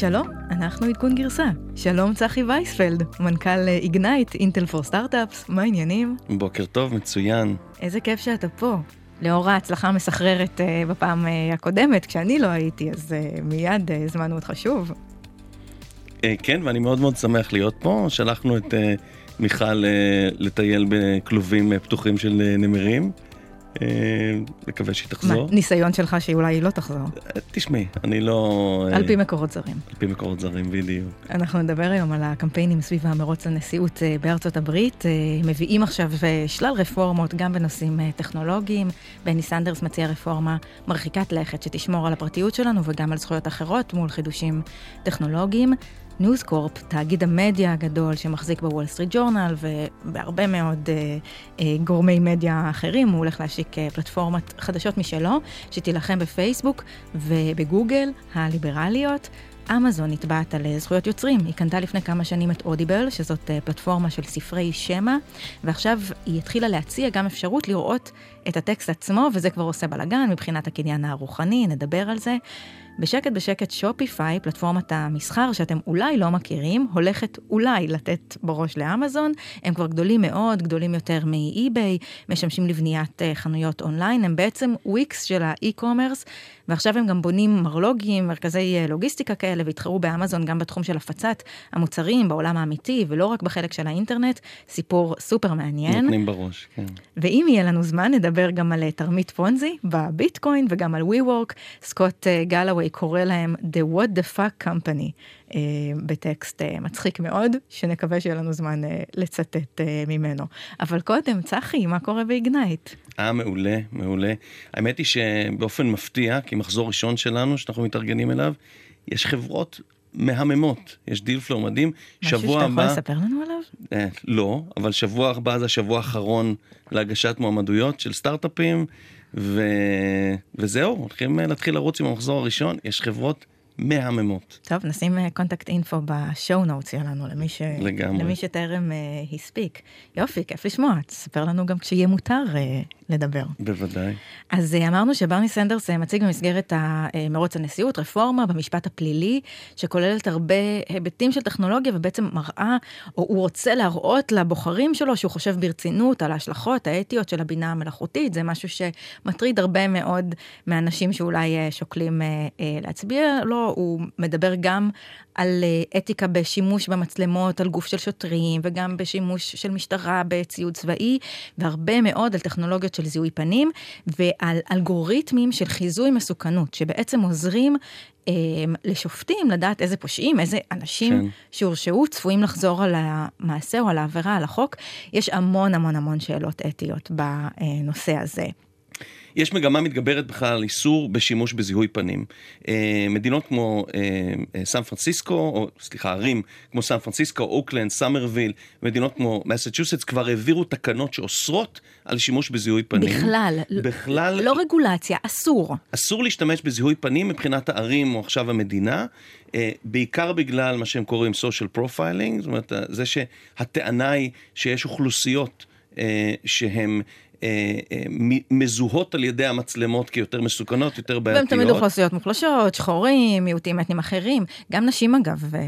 שלום, אנחנו עדכון גרסה. שלום צחי וייספלד, מנכ"ל איגנייט, אינטל פור סטארט-אפס, מה העניינים? בוקר טוב, מצוין. איזה כיף שאתה פה. לאור ההצלחה המסחררת uh, בפעם uh, הקודמת, כשאני לא הייתי, אז uh, מיד הזמנו אותך שוב. כן, ואני מאוד מאוד שמח להיות פה. שלחנו את מיכל לטייל בכלובים פתוחים של נמרים. מקווה שהיא תחזור. מה, ניסיון שלך שאולי היא לא תחזור? תשמעי, אני לא... על פי מקורות זרים. על פי מקורות זרים, בדיוק. אנחנו נדבר היום על הקמפיינים סביב המרוץ לנשיאות בארצות הברית. מביאים עכשיו שלל רפורמות, גם בנושאים טכנולוגיים. ברני סנדרס מציע רפורמה מרחיקת לכת שתשמור על הפרטיות שלנו וגם על זכויות אחרות מול חידושים טכנולוגיים. ניוזקורפ, תאגיד המדיה הגדול שמחזיק בוול סטריט ג'ורנל ובהרבה מאוד אה, אה, גורמי מדיה אחרים, הוא הולך להשיק אה, פלטפורמת חדשות משלו, שתילחם בפייסבוק ובגוגל הליברליות. אמזון נתבעת על זכויות יוצרים. היא קנתה לפני כמה שנים את אודיבל, שזאת פלטפורמה של ספרי שמע, ועכשיו היא התחילה להציע גם אפשרות לראות את הטקסט עצמו, וזה כבר עושה בלאגן מבחינת הקניין הרוחני, נדבר על זה. בשקט בשקט שופיפיי, פלטפורמת המסחר שאתם אולי לא מכירים, הולכת אולי לתת בראש לאמזון. הם כבר גדולים מאוד, גדולים יותר מ eBay, משמשים לבניית אה, חנויות אונליין, הם בעצם Wix של ה e-commerce, ועכשיו הם גם בונים מרלוגים, מרכזי אה, לוגיסטיקה כאלה, ויתחרו באמזון גם בתחום של הפצת המוצרים בעולם האמיתי, ולא רק בחלק של האינטרנט. סיפור סופר מעניין. נותנים בראש, כן. ואם יהיה לנו זמן, נדבר גם על אה, תרמית פונזי בביטקוין וגם על WeWork. סקוט גלווי קורא להם The What the Fuck Company, בטקסט אה, מצחיק מאוד, שנקווה שיהיה לנו זמן אה, לצטט ממנו. אבל קודם, צחי, מה קורה ב Ignite? אה, מעולה, מעולה. האמת היא שבאופן מפתיע, כי מחזור ראשון שלנו, שאנחנו מתארגנים אליו, יש חברות מהממות, יש deal flow מדהים. משהו שאתה יכול לספר לנו עליו? אה, לא, אבל שבוע הבא זה השבוע האחרון להגשת מועמדויות של סטארט-אפים. ו... וזהו, הולכים להתחיל לרוץ עם המחזור הראשון, יש חברות מהממות. טוב, נשים contact info ב show notes שלנו, למי, ש... למי שטרם אה, הספיק. יופי, כיף לשמוע, תספר לנו גם כשיהיה מותר אה, לדבר. בוודאי. אז אה, אמרנו שברני סנדרס אה, מציג במסגרת מרוץ הנשיאות רפורמה במשפט הפלילי, שכוללת הרבה היבטים של טכנולוגיה ובעצם מראה, או הוא רוצה להראות לבוחרים שלו שהוא חושב ברצינות על ההשלכות האתיות של הבינה המלאכותית, זה משהו שמטריד הרבה מאוד מאנשים שאולי uh, שוקלים להצביע לו. הוא מדבר גם על אה, אתיקה בשימוש במצלמות על גוף של שוטרים, וגם בשימוש של משטרה בציוד צבאי, והרבה מאוד על טכנולוגיות של זיהוי פנים, ועל אלגוריתמים של חיזוי מסוכנות, שבעצם עוזרים אה, לשופטים לדעת איזה פושעים, איזה אנשים כן. שהורשעו צפויים לחזור על המעשה או על העבירה, על החוק. יש המון המון המון שאלות אתיות בנושא הזה. יש מגמה מתגברת בכלל על איסור בשימוש בזיהוי פנים. אה, מדינות כמו אה, אה, סן פרנסיסקו, או סליחה, ערים כמו סן פרנסיסקו, אוקלנד, סאמרוויל, מדינות כמו מסצ'וסטס כבר העבירו תקנות שאוסרות על שימוש בזיהוי פנים. בכלל. בכלל. לא רגולציה, אסור. אסור להשתמש בזיהוי פנים מבחינת הערים או עכשיו המדינה. בעיקר בגלל מה שהם קוראים social profiling, זאת אומרת, זה שהטענה היא שיש אוכלוסיות שהן אה, אה, מזוהות על ידי המצלמות כיותר מסוכנות, יותר בעייתיות. והם תמיד אוכלוסיות מוחלשות, שחורים, מיעוטים אתנים אחרים. גם נשים אגב אה,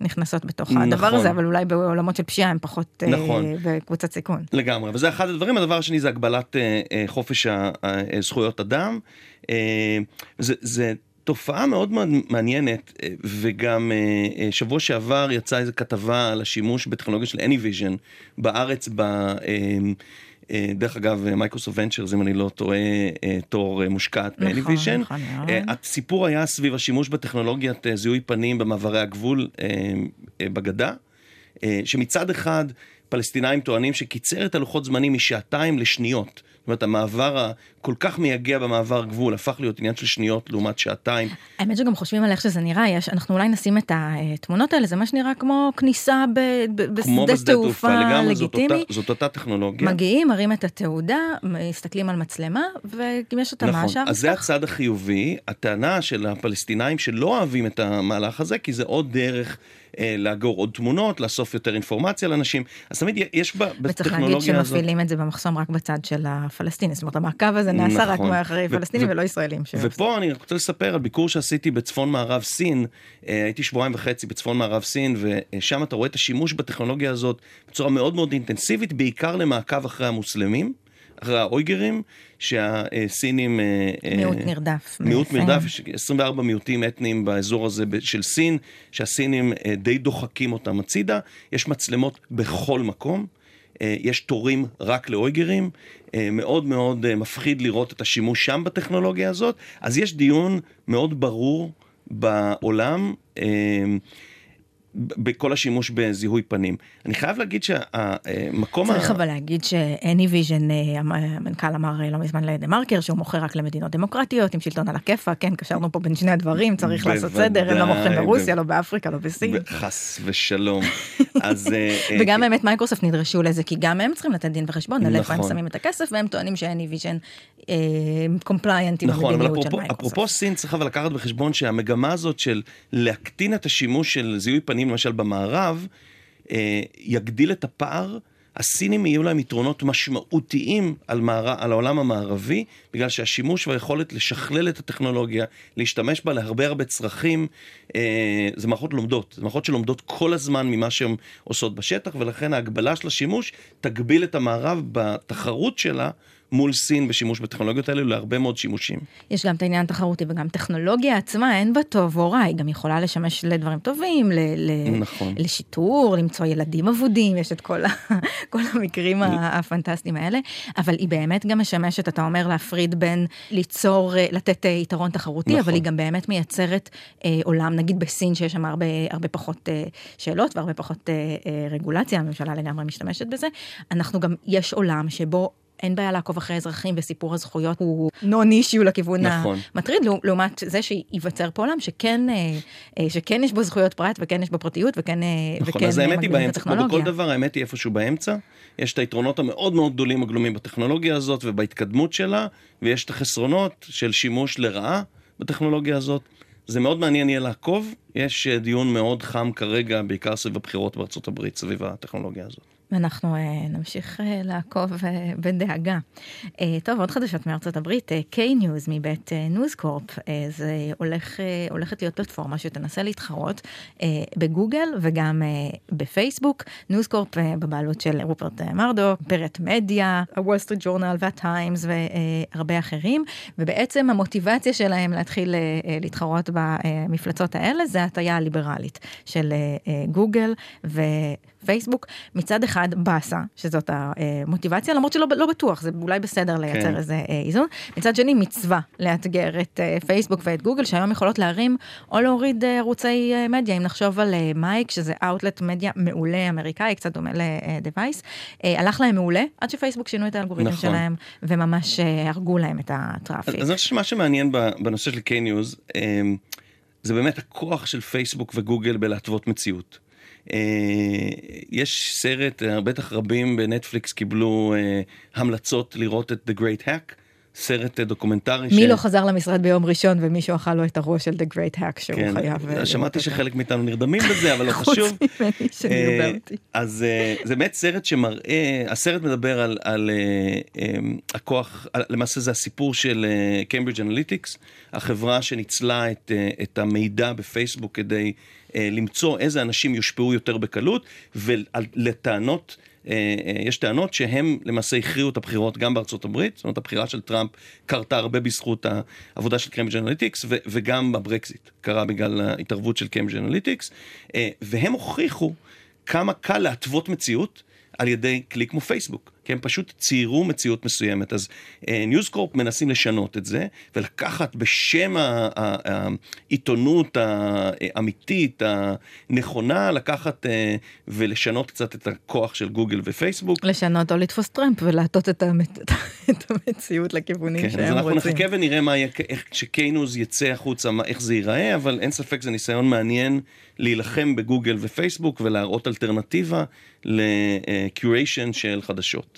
נכנסות בתוך נכון. הדבר הזה, אבל אולי בעולמות של פשיעה הם פחות נכון. בקבוצת סיכון. לגמרי, וזה אחד הדברים. הדבר השני זה הגבלת חופש זכויות אדם. זה, זה תופעה מאוד מאוד מעניינת, וגם שבוע שעבר יצאה איזו כתבה על השימוש בטכנולוגיה של AnyVision בארץ, ב... אה, דרך אגב, Microsoft Ventures, אם אני לא טועה, אה, תור אה, מושקעת ב AnyVision. נכון, נכון. הסיפור היה סביב השימוש בטכנולוגיית זיהוי פנים במעברי הגבול בגדה, שמצד אחד פלסטינאים טוענים שקיצר את הלוחות זמנים משעתיים לשניות. זאת אומרת, המעבר הכל כך מייגע במעבר גבול הפך להיות עניין של שניות לעומת שעתיים. האמת שגם חושבים על איך שזה נראה, יש, אנחנו אולי נשים את התמונות האלה, זה מה שנראה כמו כניסה ב, ב, בשדה תעופה לגמרי, לגיטימי. זאת אותה, זאת אותה טכנולוגיה. מגיעים, מראים את התעודה, מסתכלים על מצלמה, ואם יש אותה נכון, שם. אז זה הצד החיובי, הטענה של הפלסטינאים שלא אוהבים את המהלך הזה, כי זה עוד דרך... אה, לאגור עוד תמונות, לאסוף יותר אינפורמציה לאנשים. אז תמיד יש בטכנולוגיה הזאת... וצריך להגיד שמפעילים את זה במחסום רק בצד של הפלסטיני, זאת אומרת המעקב הזה נעשה רק מאחרי פלסטינים ולא ישראלים. ופה אני רוצה לספר על ביקור שעשיתי בצפון מערב סין, הייתי שבועיים וחצי בצפון מערב סין, ושם אתה רואה את השימוש בטכנולוגיה הזאת בצורה מאוד מאוד אינטנסיבית, בעיקר למעקב אחרי המוסלמים. אחרי האויגרים, שהסינים... אה, אה, מיעוט נרדף. מיעוט נרדף, יש 24 מיעוטים אתניים באזור הזה של סין, שהסינים אה, די דוחקים אותם הצידה. יש מצלמות בכל מקום. יש תורים רק לאויגרים, מאוד מאוד מפחיד לראות את השימוש שם בטכנולוגיה הזאת, אז יש דיון מאוד ברור בעולם בכל השימוש בזיהוי פנים. אני חייב להגיד שהמקום... צריך ה... אבל להגיד ש-AnyVision, אה, המנכ"ל אמר אה, לא מזמן לדה מרקר, שהוא מוכר רק למדינות דמוקרטיות, עם שלטון על הכיפה, כן, קשרנו פה בין שני הדברים, צריך לעשות סדר, הם לא מוכרים ברוסיה, לא באפריקה, לא בסין. חס ושלום. אז... אה, וגם באמת מייקרוסופט נדרשו לזה, כי גם הם צריכים לתת דין וחשבון על איפה הם נכון. שמים את הכסף, והם טוענים ש-AnyVision compliant עם נכון, המדיניות של מייקרוסופט. אפרופו סין, צריך אבל לקחת בחשבון שהמגמה הזאת של להקטין את השימוש של זיהוי פנים למשל במערב, אה, יגדיל את הפער. הסינים יהיו להם יתרונות משמעותיים על, מער... על העולם המערבי, בגלל שהשימוש והיכולת לשכלל את הטכנולוגיה, להשתמש בה להרבה הרבה צרכים, אה, זה מערכות לומדות. זה מערכות שלומדות כל הזמן ממה שהן עושות בשטח, ולכן ההגבלה של השימוש תגביל את המערב בתחרות שלה מול סין בשימוש בטכנולוגיות האלה להרבה מאוד שימושים. יש גם את העניין התחרותי וגם טכנולוגיה עצמה אין בה טוב או רע, היא גם יכולה לשמש לדברים טובים, ל- ל- נכון. לשיטור, למצוא ילדים אבודים, יש את כל, ה- כל המקרים הפנטסטיים האלה, אבל היא באמת גם משמשת, אתה אומר, להפריד בין ליצור, אה, לתת אה, יתרון תחרותי, נכון. אבל היא גם באמת מייצרת אה, עולם, נגיד בסין, שיש שם הרבה, הרבה פחות אה, שאלות והרבה פחות אה, אה, רגולציה, הממשלה לגמרי משתמשת בזה. אנחנו גם, יש עולם שבו אין בעיה לעקוב אחרי אזרחים וסיפור הזכויות הוא נון אישיו לכיוון נכון. המטריד, לעומת זה שייווצר פה עולם שכן, אה, אה, שכן יש בו זכויות פרט וכן יש בו פרטיות וכן, אה, נכון, וכן אז האמת היא באמצע, כמו בכל דבר, האמת היא איפשהו באמצע. יש את היתרונות המאוד מאוד גדולים הגלומים בטכנולוגיה הזאת ובהתקדמות שלה, ויש את החסרונות של שימוש לרעה בטכנולוגיה הזאת. זה מאוד מעניין יהיה לעקוב, יש דיון מאוד חם כרגע, בעיקר סביב הבחירות בארצות הברית, סביב הטכנולוגיה הזאת. ואנחנו אה, נמשיך אה, לעקוב אה, בדאגה. אה, טוב, עוד חדשות מארצות הברית, K-News מבית ניוז קורפ, זה הולך, אה, הולכת להיות פלטפורמה שתנסה להתחרות אה, בגוגל וגם אה, בפייסבוק. ניוז קורפ אה, בבעלות של רופרט מרדוק, פרט מדיה, הוול סטריט ג'ורנל והטיימס והרבה אחרים, ובעצם המוטיבציה שלהם להתחיל uh, להתחרות במפלצות האלה זה הטיה הליברלית של גוגל uh, ופייסבוק. מצד אחד, באסה, שזאת המוטיבציה, למרות שלא לא בטוח, זה אולי בסדר לייצר כן. איזה אה, איזון. מצד שני, מצווה לאתגר את אה, פייסבוק ואת גוגל, שהיום יכולות להרים או להוריד אה, ערוצי מדיה, אם נחשוב על מייק, שזה אאוטלט מדיה מעולה אמריקאי, קצת דומה לדווייס, הלך להם מעולה, עד שפייסבוק שינו את האלגוריתם נכון. שלהם, וממש הרגו להם את ה traffic. אז אני חושב שמה שמעניין בנושא של K-News, זה באמת הכוח של פייסבוק וגוגל בלהתוות מציאות. אה, יש סרט, אה, בטח רבים בנטפליקס קיבלו אה, המלצות לראות את The Great Hack. סרט דוקומנטרי. מי ש... לא חזר למשרד ביום ראשון ומישהו אכל לו את הראש של The Great Hack שהוא כן, חייב... שמעתי שחלק מאיתנו נרדמים בזה, אבל לא חשוב. חוץ ממני שנרדמתי. אז זה באמת סרט שמראה, הסרט מדבר על, על הכוח, למעשה זה הסיפור של Cambridge Analytics, החברה שניצלה את, את המידע בפייסבוק כדי למצוא איזה אנשים יושפעו יותר בקלות, ולטענות, אה, אה, יש טענות שהם למעשה הכריעו את הבחירות גם בארצות הברית, זאת אומרת הבחירה של טראמפ קרתה הרבה בזכות העבודה של Cambridge Analytics, וגם הברקזיט קרה בגלל ההתערבות של Cambridge Analytics, והם הוכיחו כמה קל להתוות מציאות על ידי כלי כמו פייסבוק. כי הם פשוט ציירו מציאות מסוימת. אז ניוזקורפ אה, מנסים לשנות את זה, ולקחת בשם העיתונות האמיתית, הנכונה, לקחת אה, ולשנות קצת את הכוח של גוגל ופייסבוק. לשנות או לתפוס טרמפ ולהטות את, המת... את המציאות לכיוונים כן, שהם רוצים. אז אנחנו נחכה ונראה מה יהיה, איך ש K-News יצא החוצה, מה, איך זה ייראה, אבל אין ספק זה ניסיון מעניין להילחם בגוגל ופייסבוק ולהראות אלטרנטיבה ל-curation של חדשות.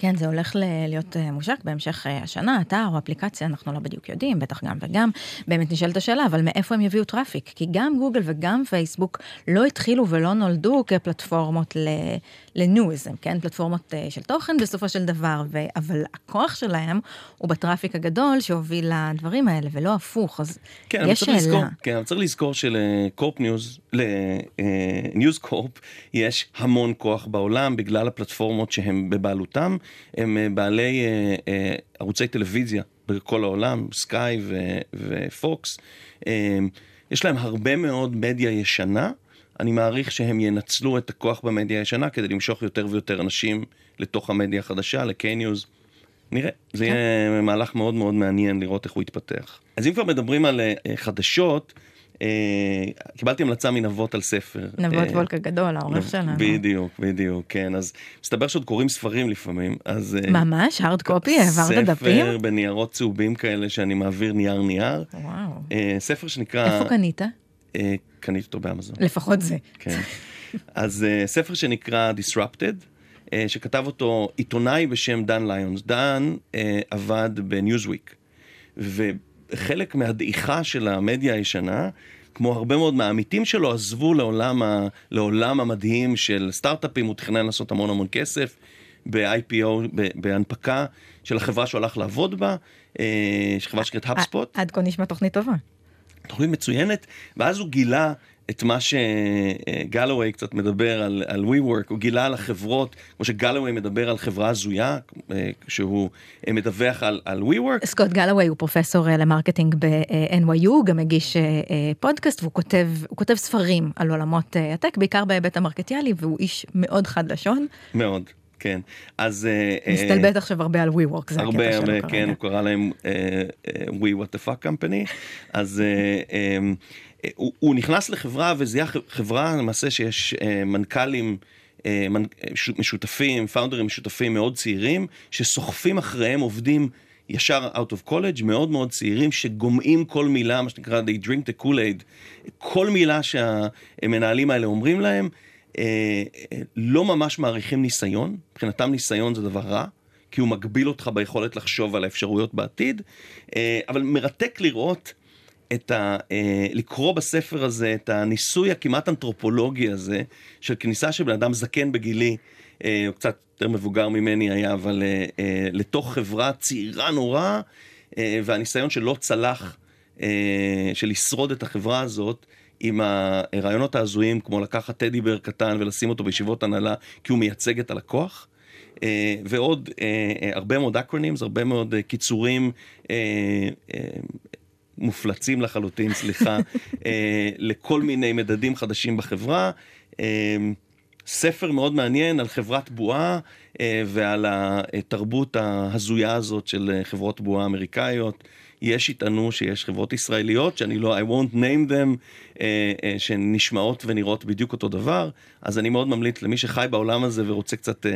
כן, זה הולך להיות מושק בהמשך השנה, אתר או אפליקציה, אנחנו לא בדיוק יודעים, בטח גם וגם. באמת נשאלת השאלה, אבל מאיפה הם יביאו traffic? כי גם גוגל וגם פייסבוק לא התחילו ולא נולדו כפלטפורמות ל news, כן? פלטפורמות של תוכן בסופו של דבר, ו... אבל הכוח שלהם הוא ב traffic הגדול שהוביל לדברים האלה, ולא הפוך, אז כן, יש שאלה. לזכור, כן, אבל צריך לזכור שלקורפ ניוז, לניוז קורפ, יש המון כוח בעולם בגלל הפלטפורמות שהם בבעלותם, הם אה, בעלי אה, אה, ערוצי טלוויזיה בכל העולם, סקאי ופוקס, יש להם הרבה מאוד מדיה ישנה. אני מעריך שהם ינצלו את הכוח במדיה הישנה כדי למשוך יותר ויותר אנשים לתוך המדיה החדשה, ל K-News. נראה, זה כן. יהיה מהלך מאוד מאוד מעניין לראות איך הוא יתפתח. אז אם כבר מדברים על חדשות, קיבלתי המלצה מנבות על ספר. נבות uh, וולק הגדול, העורך שלנו. בדיוק, בדיוק, כן. אז מסתבר שעוד קוראים ספרים לפעמים, אז... ממש? הארד קופי? העברת דפים? ספר בניירות צהובים כאלה שאני מעביר נייר נייר. וואו. ספר שנקרא... איפה קנית? קניתי אותו באמזון. לפחות זה. כן. אז ספר שנקרא Disrupted. אה, שכתב אותו עיתונאי בשם דן ליונס. דן אה, עבד בניוזוויק, וחלק מהדעיכה של המדיה הישנה, כמו הרבה מאוד מהעמיתים שלו, עזבו לעולם, ה, לעולם המדהים של סטארט-אפים, הוא תכנן לעשות המון המון כסף ב-IPO, בהנפקה של החברה שהוא הלך לעבוד בה, אה, חברה שנקראת HubSpot. עד כה נשמע תוכנית טובה. תוכנית מצוינת, ואז הוא גילה את מה שגלווי קצת מדבר על, על WeWork, הוא גילה על החברות, כמו שגלווי מדבר על חברה הזויה, כשהוא מדווח על, על WeWork. סקוט גלווי הוא פרופסור ל marketing ב-NYU, הוא גם מגיש פודקאסט והוא כותב, כותב ספרים על עולמות הטק, בעיקר בהיבט המרקטיאלי, והוא איש מאוד חד לשון. מאוד. כן, אז... מסתלבט עכשיו הרבה על WeWork, זה הרבה, הרבה, כן, הוא קרא להם We What the Fuck Company, אז הוא, הוא נכנס לחברה וזיהה חברה למעשה שיש אה, מנכ"לים אה, משותפים, פאונדרים משותפים מאוד צעירים, שסוחפים אחריהם עובדים ישר out of college, מאוד מאוד צעירים, שגומעים כל מילה, מה שנקרא they drink the Kool-Aid, כל מילה שהמנהלים האלה אומרים להם, אה, לא ממש מעריכים ניסיון, מבחינתם ניסיון זה דבר רע. כי הוא מגביל אותך ביכולת לחשוב על האפשרויות בעתיד, אבל מרתק לראות את ה... אה, לקרוא בספר הזה את הניסוי הכמעט אנתרופולוגי הזה, של כניסה של בן אדם זקן בגילי, אה, הוא קצת יותר מבוגר ממני היה, אבל אה, לתוך חברה צעירה נורא, והניסיון שלא צלח, של לשרוד את החברה הזאת. עם הרעיונות ההזויים, כמו לקחת טדי בר קטן ולשים אותו בישיבות הנהלה, כי הוא מייצג את הלקוח. Uh, ועוד uh, הרבה מאוד אקרונים, הרבה מאוד uh, קיצורים מופלצים לחלוטין, סליחה, אה, לכל מיני מדדים חדשים בחברה. אה, ספר מאוד מעניין על חברת בועה אה, ועל התרבות ההזויה הזאת של חברות בועה אמריקאיות. יש יטענו שיש חברות ישראליות, שאני לא, I won't name them, שנשמעות ונראות בדיוק אותו דבר, אז אני מאוד ממליץ למי שחי בעולם הזה ורוצה קצת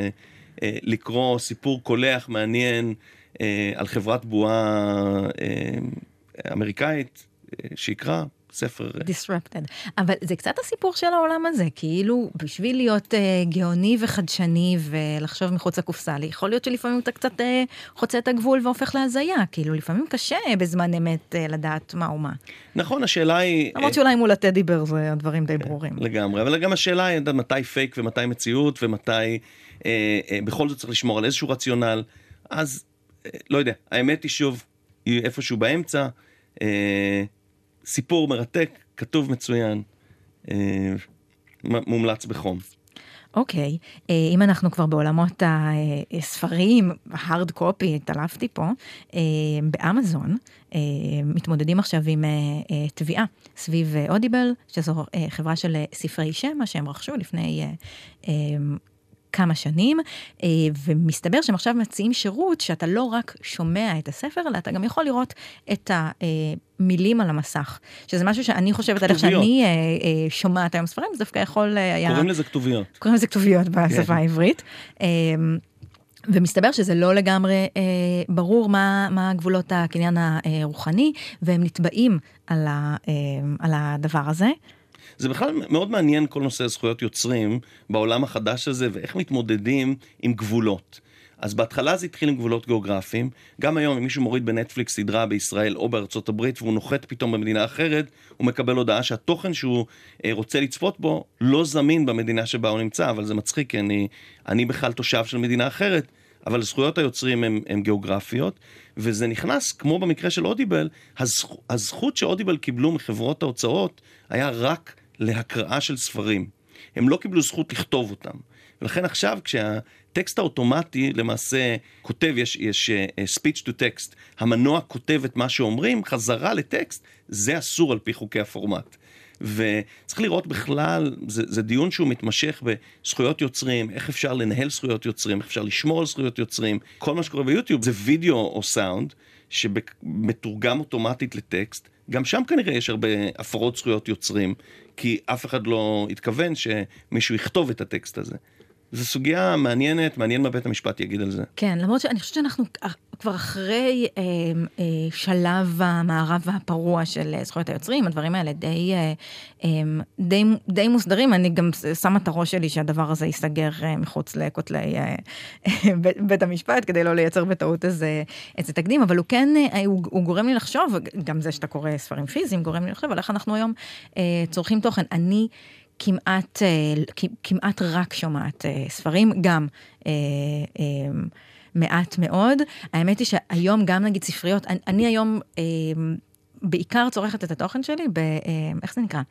לקרוא סיפור קולח, מעניין, על חברת בועה אמריקאית אה, שיקרא ספר... אה, Disrupted. אבל זה קצת הסיפור של העולם הזה, כאילו בשביל להיות uh, גאוני וחדשני ולחשוב מחוץ לקופסה, יכול להיות שלפעמים אתה קצת uh, חוצה את הגבול והופך להזיה, כאילו לפעמים קשה בזמן אמת uh, לדעת מה או מה. נכון, השאלה היא... למרות שאולי מול הטדיבר זה הדברים די ברורים. לגמרי, אבל גם השאלה היא מתי פייק ומתי מציאות ומתי uh, uh, בכל זאת צריך לשמור על איזשהו רציונל, אז uh, לא יודע, האמת היא שוב, היא איפשהו באמצע. אה, סיפור מרתק, כתוב מצוין, אה, מומלץ בחום. אוקיי, okay. אה, אם אנחנו כבר בעולמות הספרים, הארד קופי, התעלפתי פה, אה, באמזון אה, מתמודדים עכשיו עם תביעה סביב אודיבל, שזו חברה של ספרי שמע שהם רכשו לפני כמה שנים, אה, ומסתבר שהם עכשיו מציעים שירות שאתה לא רק שומע את הספר, אלא אתה גם יכול לראות את המילים על המסך, שזה משהו שאני חושבת על איך שאני אה, אה, שומעת היום ספרים, זה דווקא יכול היה... קוראים לזה כתוביות. קוראים לזה כתוביות בשפה כן. העברית. ומסתבר שזה לא לגמרי אה, ברור מה, מה גבולות הקניין הרוחני, והם נתבעים על, ה, אה, על הדבר הזה. זה בכלל מאוד מעניין כל נושא זכויות יוצרים בעולם החדש הזה, ואיך מתמודדים עם גבולות. אז בהתחלה זה התחיל עם גבולות גיאוגרפיים. גם היום, אם מישהו מוריד בנטפליקס סדרה בישראל או בארצות הברית והוא נוחת פתאום במדינה אחרת, הוא מקבל הודעה שהתוכן שהוא אה, רוצה לצפות בו לא זמין במדינה שבה הוא נמצא, אבל זה מצחיק, כי אני, אני בכלל תושב של מדינה אחרת, אבל זכויות היוצרים הן גיאוגרפיות, וזה נכנס, כמו במקרה של אודיבל, הזכ, הזכות שאודיבל קיבלו מחברות ההוצאות היה רק להקראה של ספרים. הם לא קיבלו זכות לכתוב אותם. ולכן עכשיו כשהטקסט האוטומטי למעשה כותב, יש, יש uh, speech to text, המנוע כותב את מה שאומרים, חזרה לטקסט, זה אסור על פי חוקי הפורמט. וצריך לראות בכלל, זה, זה דיון שהוא מתמשך בזכויות יוצרים, איך אפשר לנהל זכויות יוצרים, איך אפשר לשמור על זכויות יוצרים. כל מה שקורה ביוטיוב זה וידאו או סאונד שמתורגם אוטומטית לטקסט. גם שם כנראה יש הרבה הפרות זכויות יוצרים, כי אף אחד לא התכוון שמישהו יכתוב את הטקסט הזה. זו סוגיה מעניינת, מעניין מה בית המשפט יגיד על זה. כן, למרות שאני חושבת שאנחנו כבר אחרי אה, אה, שלב המערב הפרוע של אה, זכויות היוצרים, הדברים האלה די, אה, אה, די, די מוסדרים, אני גם שמה את הראש שלי שהדבר הזה ייסגר אה, מחוץ לכותלי אה, בית, בית המשפט, כדי לא לייצר בטעות איזה, איזה תקדים, אבל הוא כן, אה, הוא, הוא גורם לי לחשוב, גם זה שאתה קורא ספרים פיזיים גורם לי לחשוב על איך אנחנו היום אה, צורכים תוכן. אני... כמעט, אה, כמעט רק שומעת אה, ספרים, גם אה, מעט מאוד. האמת היא שהיום גם נגיד ספריות, אני, אני היום בעיקר צורכת את התוכן שלי ב... איך זה נקרא?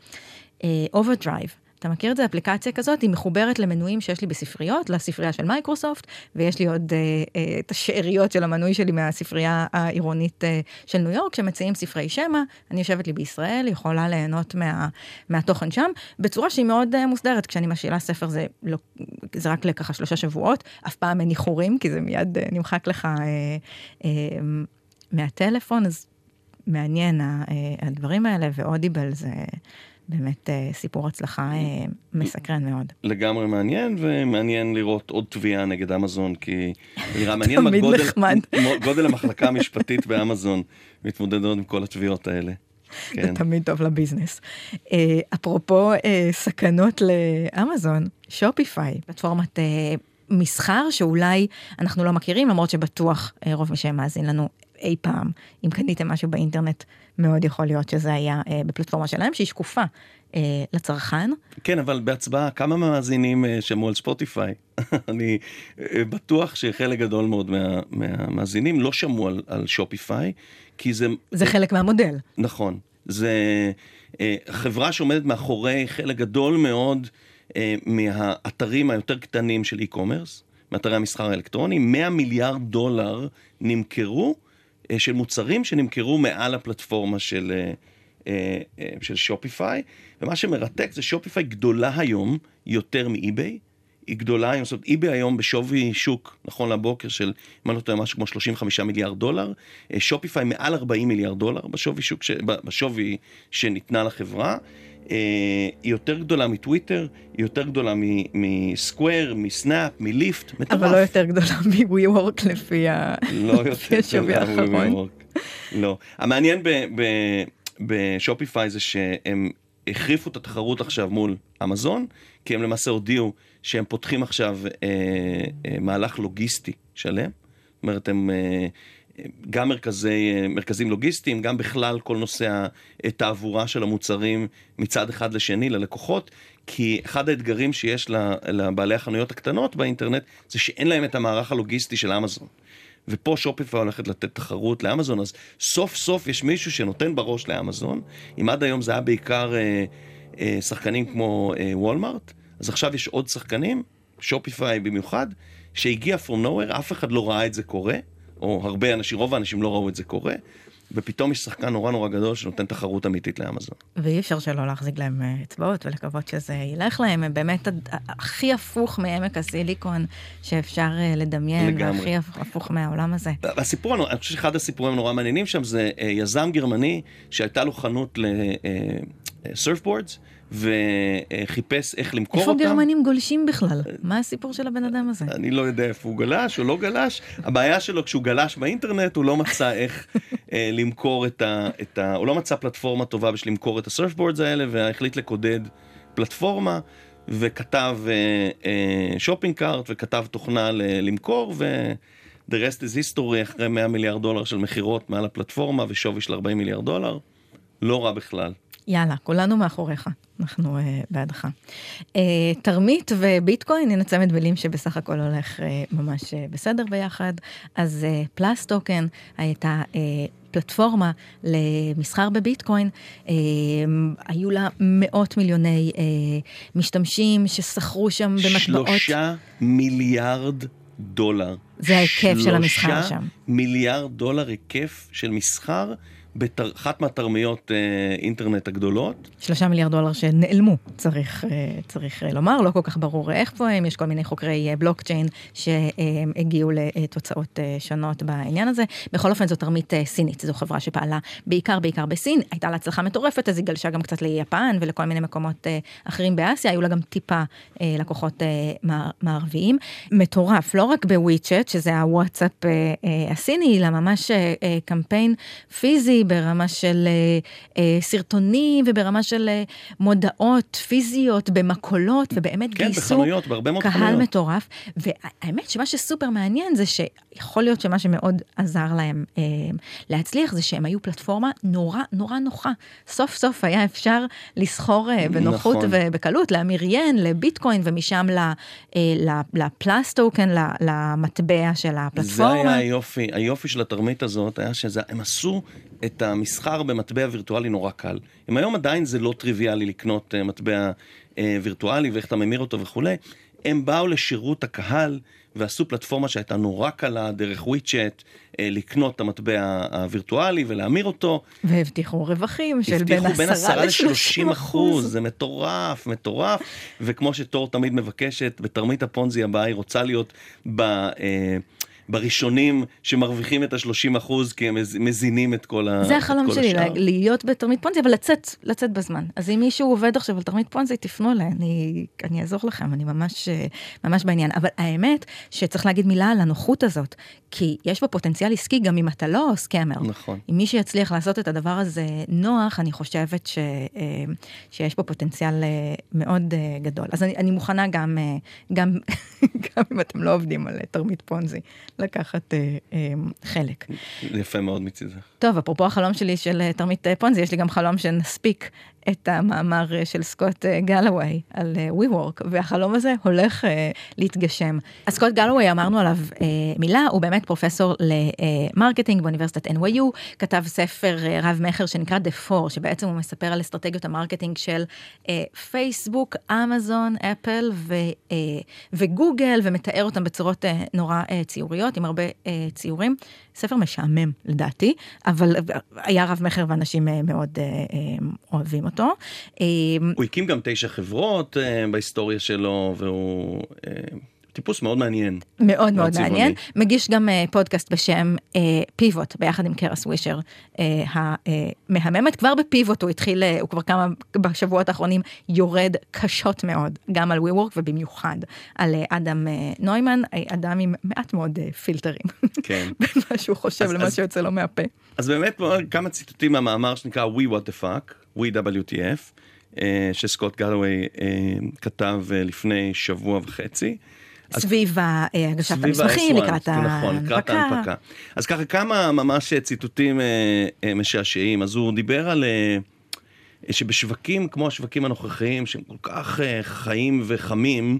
OverDrive. אתה מכיר את זה? אפליקציה כזאת, היא מחוברת למנויים שיש לי בספריות, לספרייה של מייקרוסופט, ויש לי עוד אה, אה, את השאריות של המנוי שלי מהספרייה העירונית אה, של ניו יורק, שמציעים ספרי שמע, אני יושבת לי בישראל, יכולה ליהנות מה, מהתוכן שם, בצורה שהיא מאוד אה, מוסדרת. כשאני משאילה ספר זה, לא, זה רק לככה שלושה שבועות, אף פעם אין איחורים, כי זה מיד אה, נמחק לך אה, אה, מהטלפון, אז מעניין אה, הדברים האלה, ואודיבל זה... באמת אה, סיפור הצלחה אה, מסקרן מאוד. לגמרי מעניין, ומעניין לראות עוד תביעה נגד אמזון, כי נראה מעניין מה גודל, גודל המחלקה המשפטית באמזון מתמודדות עם כל התביעות האלה. כן. זה תמיד טוב לביזנס. אה, אפרופו סכנות לאמזון, שופיפיי, פלטפורמת מסחר שאולי אנחנו לא מכירים, למרות שבטוח רוב מי שמאזין לנו אי פעם, אם קניתם משהו באינטרנט, מאוד יכול להיות שזה היה אה, בפלטפורמה שלהם, שהיא שקופה אה, לצרכן. כן, אבל בהצבעה, כמה מאזינים אה, שמעו על ספוטיפיי? אני אה, בטוח שחלק גדול מאוד מה, מהמאזינים לא שמעו על, על שופיפיי, כי זה... זה חלק מהמודל. נכון. זה אה, חברה שעומדת מאחורי חלק גדול מאוד אה, מהאתרים היותר קטנים של e-commerce, מאתרי המסחר האלקטרוני, 100 מיליארד דולר נמכרו. אה, של מוצרים שנמכרו מעל הפלטפורמה של, אה, אה, של שופיפיי, ומה שמרתק זה שופיפיי גדולה היום יותר מאי-ביי. היא גדולה היום, זאת אומרת, eBay היום בשווי שוק, נכון לבוקר של, אם אני לא טועה, משהו כמו 35 מיליארד דולר, שופיפיי מעל 40 מיליארד דולר בשווי שוק, ש... בשווי שניתנה לחברה. היא יותר גדולה מטוויטר, היא יותר גדולה מסקוויר, מסנאפ, מליפט, מטורף. אבל לא יותר גדולה מווי וורק לפי השווי האחרון. לא. המעניין בשופיפיי זה שהם החריפו את התחרות עכשיו מול אמזון, כי הם למעשה הודיעו שהם פותחים עכשיו אה, אה, מהלך לוגיסטי שלם. זאת אומרת, הם... אה, גם מרכזי, מרכזים לוגיסטיים, גם בכלל כל נושא התעבורה של המוצרים מצד אחד לשני ללקוחות, כי אחד האתגרים שיש לבעלי החנויות הקטנות באינטרנט זה שאין להם את המערך הלוגיסטי של אמזון. ופה שופיפיי הולכת לתת תחרות לאמזון, אז סוף סוף יש מישהו שנותן בראש לאמזון. אם עד היום זה היה בעיקר אה, אה, שחקנים כמו אה, וולמארט, אז עכשיו יש עוד שחקנים, שופיפיי במיוחד, שהגיע from nowhere, אף אחד לא ראה את זה קורה. או הרבה אנשים, רוב האנשים לא ראו את זה קורה, ופתאום יש שחקן נורא נורא גדול שנותן תחרות אמיתית לאמזון. ואי אפשר שלא להחזיק להם אה, אצבעות ולקוות שזה ילך להם, הם באמת הכי הפוך מעמק הסיליקון שאפשר אה, לדמיין, והכי הפוך מהעולם הזה. הסיפור, אני חושב שאחד הסיפורים הנורא מעניינים שם זה אה, יזם גרמני שהייתה לו חנות לסרפבורדס. וחיפש איך למכור איפה אותם. איפה גרמנים גולשים בכלל? מה הסיפור של הבן אדם הזה? אני לא יודע איפה הוא גלש או לא גלש. הבעיה שלו כשהוא גלש באינטרנט הוא לא מצא איך אה, למכור את ה, את ה... הוא לא מצא פלטפורמה טובה בשביל למכור את ה surfboards האלה והחליט לקודד פלטפורמה. וכתב shopping cart וכתב תוכנה למכור ו... The rest is history אחרי 100 מיליארד דולר של מכירות מעל הפלטפורמה ושווי של 40 מיליארד דולר. לא רע בכלל. יאללה, כולנו מאחוריך, אנחנו uh, בעדך. Uh, תרמית וביטקוין, הנה צמד מילים שבסך הכל הולך uh, ממש uh, בסדר ביחד. אז uh, פלאס טוקן הייתה uh, פלטפורמה למסחר בביטקוין, uh, היו לה מאות מיליוני uh, משתמשים ששחרו שם במטבעות. שלושה מיליארד דולר. זה ההיקף של המסחר שם. שלושה מיליארד דולר היקף של מסחר באחת מהתרמיות אה, אינטרנט הגדולות. שלושה מיליארד דולר שנעלמו, צריך, אה, צריך אה, לומר, לא כל כך ברור איך פה הם, יש כל מיני חוקרי בלוקצ'יין שהגיעו לתוצאות שונות בעניין הזה. בכל אופן זו תרמית סינית, זו חברה שפעלה בעיקר בעיקר בסין, הייתה לה הצלחה מטורפת, אז היא גלשה גם קצת ליפן ולכל מיני מקומות אחרים באסיה, היו לה גם טיפה לקוחות מערביים. מטורף, לא רק בוויצ'ט, שזה הוואטסאפ הסיני, אלא ממש קמפיין פיזי. ברמה של אה, אה, סרטונים וברמה של אה, מודעות פיזיות במקולות, ובאמת כן, גייסו בחנויות, בהרבה מאוד קהל חנויות. מטורף. והאמת שמה שסופר מעניין זה שיכול להיות שמה שמאוד עזר להם אה, להצליח זה שהם היו פלטפורמה נורא נורא נוחה. סוף סוף היה אפשר לסחור אה, בנוחות נכון. ובקלות, להמיר ין לביטקוין ומשם אה, לפלסטוקן, למטבע של הפלטפורמה. זה היה היופי, היופי של התרמית הזאת היה שהם עשו את המסחר במטבע וירטואלי נורא קל. אם היום עדיין זה לא טריוויאלי לקנות uh, מטבע uh, וירטואלי ואיך אתה ממיר אותו וכולי, הם באו לשירות הקהל ועשו פלטפורמה שהייתה נורא קלה דרך וויצ'ט אה, לקנות את המטבע הווירטואלי ולהמיר אותו. והבטיחו רווחים של בין 10 ל-30 אחוז. זה מטורף, מטורף. וכמו שטור תמיד מבקשת, בתרמית הפונזי הבאה היא רוצה להיות ב... אה, בראשונים שמרוויחים את ה-30 אחוז כי הם מזינים את כל השאר. זה החלום שלי, השאר. להיות בתרמית פונזי, אבל לצאת, לצאת בזמן. אז אם מישהו עובד עכשיו על תרמית פונזי, תפנו אליי, אני, אני אעזור לכם, אני ממש, ממש בעניין. אבל האמת שצריך להגיד מילה על הנוחות הזאת, כי יש פה פוטנציאל עסקי גם אם אתה לא סקאמר. נכון. אם מי שיצליח לעשות את הדבר הזה נוח, אני חושבת ש, אה, שיש פה פוטנציאל אה, מאוד אה, גדול. אז אני, אני מוכנה גם, גם, גם אם אתם לא עובדים על תרמית פונזי, לקחת אה, אה, חלק. יפה מאוד מצידך. טוב, אפרופו החלום שלי של אה, תרמית פונזי, יש לי גם חלום שנספיק את המאמר אה, של סקוט גלווי על WeWork, והחלום הזה הולך להתגשם. אז סקוט גלווי, אמרנו עליו מילה, הוא באמת פרופסור ל marketing באוניברסיטת NYU, כתב ספר רב-מכר שנקרא The Four, שבעצם הוא מספר על אסטרטגיות ה marketing של פייסבוק, אמזון, אפל וגוגל, ומתאר אותם בצורות נורא ציוריות, עם הרבה ציורים. ספר משעמם לדעתי, אבל היה רב מכר ואנשים אה, מאוד אה, אה, אוהבים אותו. הוא הקים גם תשע חברות בהיסטוריה שלו, והוא... טיפוס מאוד מעניין. מאוד מאוד מעניין. מגיש גם uh, פודקאסט בשם uh, פיבוט, ביחד עם קרס ווישר uh, המהממת. כבר בפיבוט הוא התחיל, uh, הוא כבר כמה, בשבועות האחרונים יורד קשות מאוד, גם על WeWork ובמיוחד על uh, אדם uh, נוימן, אדם עם מעט מאוד uh, פילטרים. כן. בין מה שהוא חושב אז, למה אז, שיוצא לו מהפה. אז באמת כמה ציטוטים מהמאמר שנקרא We What the Fuck, WTF. שסקוט גלווי כתב לפני שבוע וחצי. סביב הגשת המסמכים, לקראת נכון, ההנפקה. אז ככה כמה ממש ציטוטים אה, אה, משעשעים. אז הוא דיבר על... אה, שבשווקים כמו השווקים הנוכחיים, שהם כל כך חיים וחמים,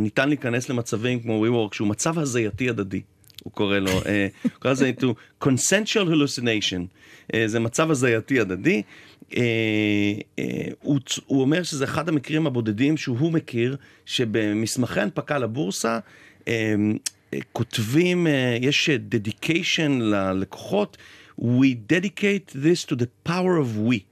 ניתן להיכנס למצבים כמו WeWork, שהוא מצב הזייתי הדדי. הוא קורא לו, הוא קורא לזה consensual hallucination. זה מצב הזייתי הדדי. אה, אה, הוא, הוא אומר שזה אחד המקרים הבודדים שהוא מכיר, שבמסמכי הנפקה לבורסה אה, כותבים, יש dedication ללקוחות, We dedicate this to the power of we,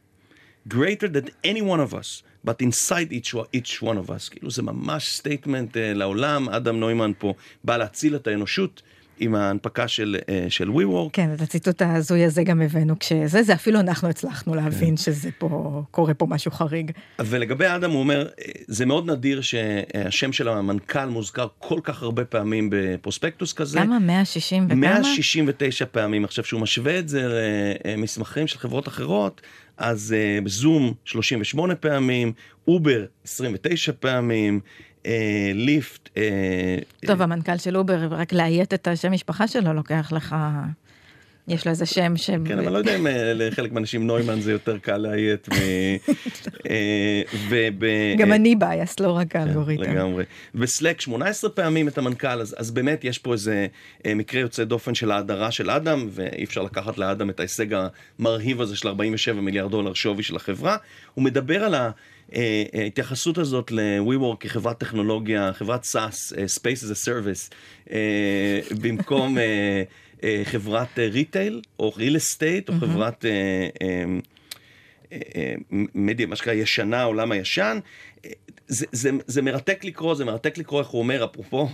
greater than any one of us. but inside each, each one of us. כאילו זה ממש statement uh, לעולם, אדם נוימן פה בא להציל את האנושות, עם ההנפקה של, של WeWork. כן, את הציטוט ההזוי הזה גם הבאנו כשזה, זה אפילו אנחנו הצלחנו להבין כן. שזה פה, קורה פה משהו חריג. ולגבי אדם הוא אומר, זה מאוד נדיר שהשם של המנכ"ל מוזכר כל כך הרבה פעמים בפרוספקטוס כזה. כמה? 160 וכמה? 169 פעמים. עכשיו, שהוא משווה את זה למסמכים של חברות אחרות, אז בזום 38 פעמים, אובר 29 פעמים, אה, ליפט. אה, טוב, המנכ"ל של אובר, רק לאיית את השם משפחה שלו לוקח לך... יש לו איזה שם ש... כן, אבל לא יודע אם אה, לחלק מהאנשים נוימן זה יותר קל לאיית. אה, גם אני בייס, לא רק כן, האלגוריתם. לגמרי. וסלק 18 פעמים את המנכ"ל, אז באמת יש פה איזה אה, מקרה יוצא דופן של ההדרה של אדם, ואי אפשר לקחת לאדם את ההישג המרהיב הזה של 47 מיליארד דולר שווי של החברה. הוא מדבר על ה... ההתייחסות הזאת ל-WeWork כחברת טכנולוגיה, חברת SaaS, Space as a Service, במקום אה, חברת retail, אה, או real estate, או חברת אה, מדיה, מה שנקרא ישנה, עולם הישן. זה, זה, זה מרתק לקרוא, זה מרתק לקרוא איך הוא אומר, אפרופו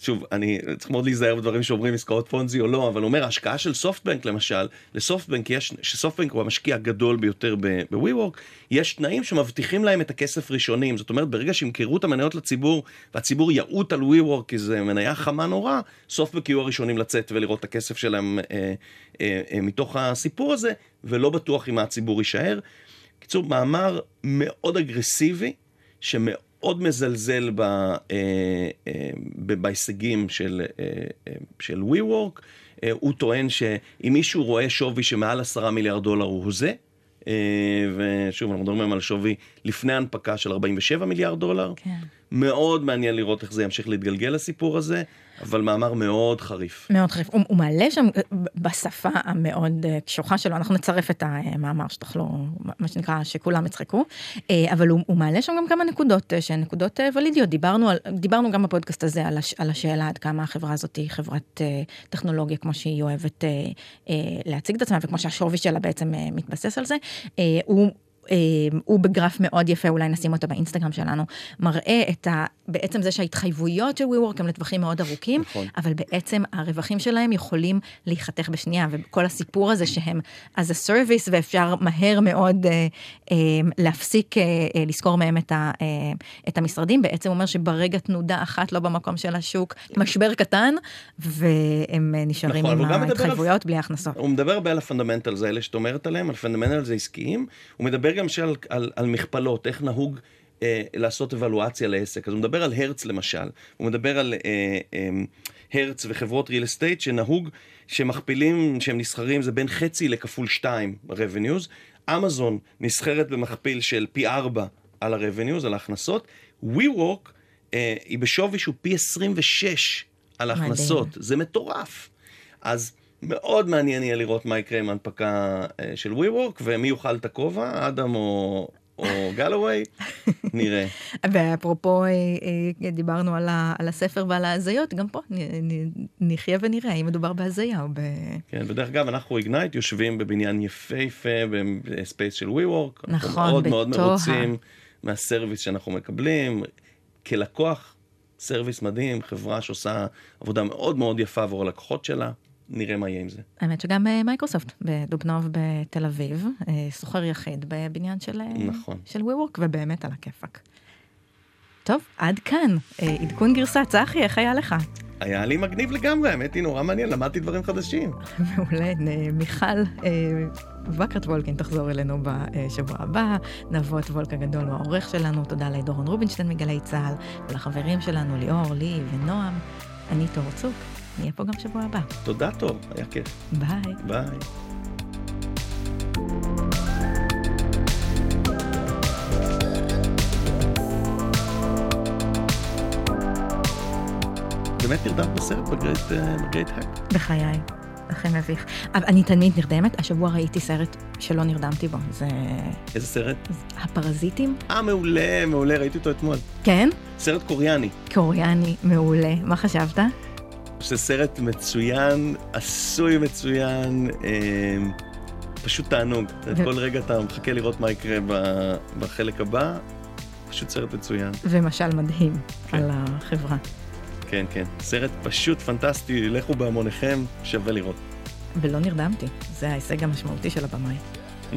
שוב, אני צריך מאוד להיזהר בדברים שאומרים עסקאות פונזי או לא, אבל אומר, ההשקעה של סופטבנק למשל, לסופטבנק יש, שסופטבנק הוא המשקיע הגדול ביותר ב-WeWork, יש תנאים שמבטיחים להם את הכסף ראשונים. זאת אומרת, ברגע שימכרו את המניות לציבור, והציבור יעוט על WeWork כי זה מניה חמה נורא, סופטבנק יהיו הראשונים לצאת ולראות את הכסף שלהם אה, אה, אה, מתוך הסיפור הזה, ולא בטוח אם הציבור יישאר. קיצור, מאמר מאוד אגרסיבי, שמאוד... מאוד מזלזל ב, אה, אה, בהישגים של, אה, של WeWork. הוא טוען שאם מישהו רואה שווי שמעל עשרה מיליארד דולר הוא זה, ושוב, אנחנו מדברים על שווי לפני הנפקה של 47 מיליארד דולר. כן. מאוד מעניין לראות איך זה ימשיך להתגלגל הסיפור הזה. אבל מאמר מאוד חריף. מאוד חריף. הוא, הוא מעלה שם בשפה המאוד אה, קשוחה שלו, אנחנו נצרף את המאמר שתוכלו, מה שנקרא, שכולם יצחקו, אה, אבל הוא, הוא מעלה שם גם כמה נקודות אה, שהן נקודות ולידיות. דיברנו, על, דיברנו גם בפודקאסט הזה על, הש, על השאלה עד כמה החברה הזאת היא חברת טכנולוגיה, כמו שהיא אוהבת להציג את עצמה, וכמו שהשווי שלה בעצם מתבסס על זה. הוא אה, הוא בגרף מאוד יפה, אולי נשים אותו באינסטגרם שלנו, מראה את ה... בעצם זה שההתחייבויות של WeWork הם לטווחים מאוד ארוכים, נכון. אבל בעצם הרווחים שלהם יכולים להיחתך בשנייה, וכל הסיפור הזה שהם as a service ואפשר מהר מאוד אה, אה, להפסיק אה, אה, לשכור מהם את, ה, אה, את המשרדים, בעצם אומר שברגע תנודה אחת לא במקום של השוק, משבר קטן, והם אה, נשארים נכון, עם ההתחייבויות על... בלי הכנסות. הוא מדבר הרבה על ה fundamentals האלה שאת אומרת עליהם, על fundamentals עסקיים, הוא מדבר גם על, על, על מכפלות, איך נהוג אה, לעשות אבלואציה לעסק. אז הוא מדבר על הרץ למשל, הוא מדבר על אה, אה, הרץ וחברות real estate שנהוג, שמכפילים, שהם נסחרים, זה בין חצי לכפול שתיים ב-revenues. אמזון נסחרת במכפיל של פי ארבע על ה-revenues, על ההכנסות. WeWork אה, היא בשווי שהוא פי 26 על ההכנסות. זה מטורף. אז מאוד מעניין יהיה לראות מה יקרה עם ההנפקה אה, של WeWork, ומי יאכל את הכובע, אדם או, או גלווי, נראה. ואפרופו, אה, אה, דיברנו על, ה, על הספר ועל ההזיות, גם פה נחיה ונראה אם מדובר בהזיה או ב... כן, ודרך אגב, אנחנו איגנייט יושבים בבניין יפהפה, ב space של WeWork. נכון, אנחנו מאוד מאוד מרוצים מה service שאנחנו מקבלים. כלקוח, service מדהים, חברה שעושה עבודה מאוד מאוד יפה עבור הלקוחות שלה. נראה מה יהיה עם זה. האמת שגם אה, מייקרוסופט בדובנוב בתל אביב, אה, שוכר יחיד בבניין של, אה, נכון. של WeWork, ובאמת על הכיפאק. טוב, עד כאן, עדכון גרסה. צחי, איך היה לך? היה לי מגניב לגמרי, האמת היא נורא מעניין, למדתי דברים חדשים. מעולה, מיכל וקרת וולקין תחזור אלינו בשבוע הבא, נבות וולק הגדול הוא העורך שלנו, תודה לדורון רובינשטיין מגלי צה"ל, ולחברים שלנו ליאור, לי ונועם, אני תור צוק. נהיה פה גם שבוע הבא. תודה טוב, היה כיף. ביי. ביי. באמת נרדמת בסרט בגרייט האק? אה, בחיי. הכי מביך. אבל אני תמיד נרדמת, השבוע ראיתי סרט שלא נרדמתי בו, זה... איזה סרט? הפרזיטים. אה, מעולה, מעולה, ראיתי אותו אתמול. כן? סרט קוריאני. קוריאני, מעולה. מה חשבת? זה סרט מצוין, עשוי מצוין, אה, פשוט תענוג. כל רגע אתה מחכה לראות מה יקרה בחלק הבא, פשוט סרט מצוין. ומשל מדהים כן. על החברה. כן, כן. סרט פשוט פנטסטי, לכו בהמוניכם, שווה לראות. ולא נרדמתי, זה ההישג המשמעותי של הבמאי.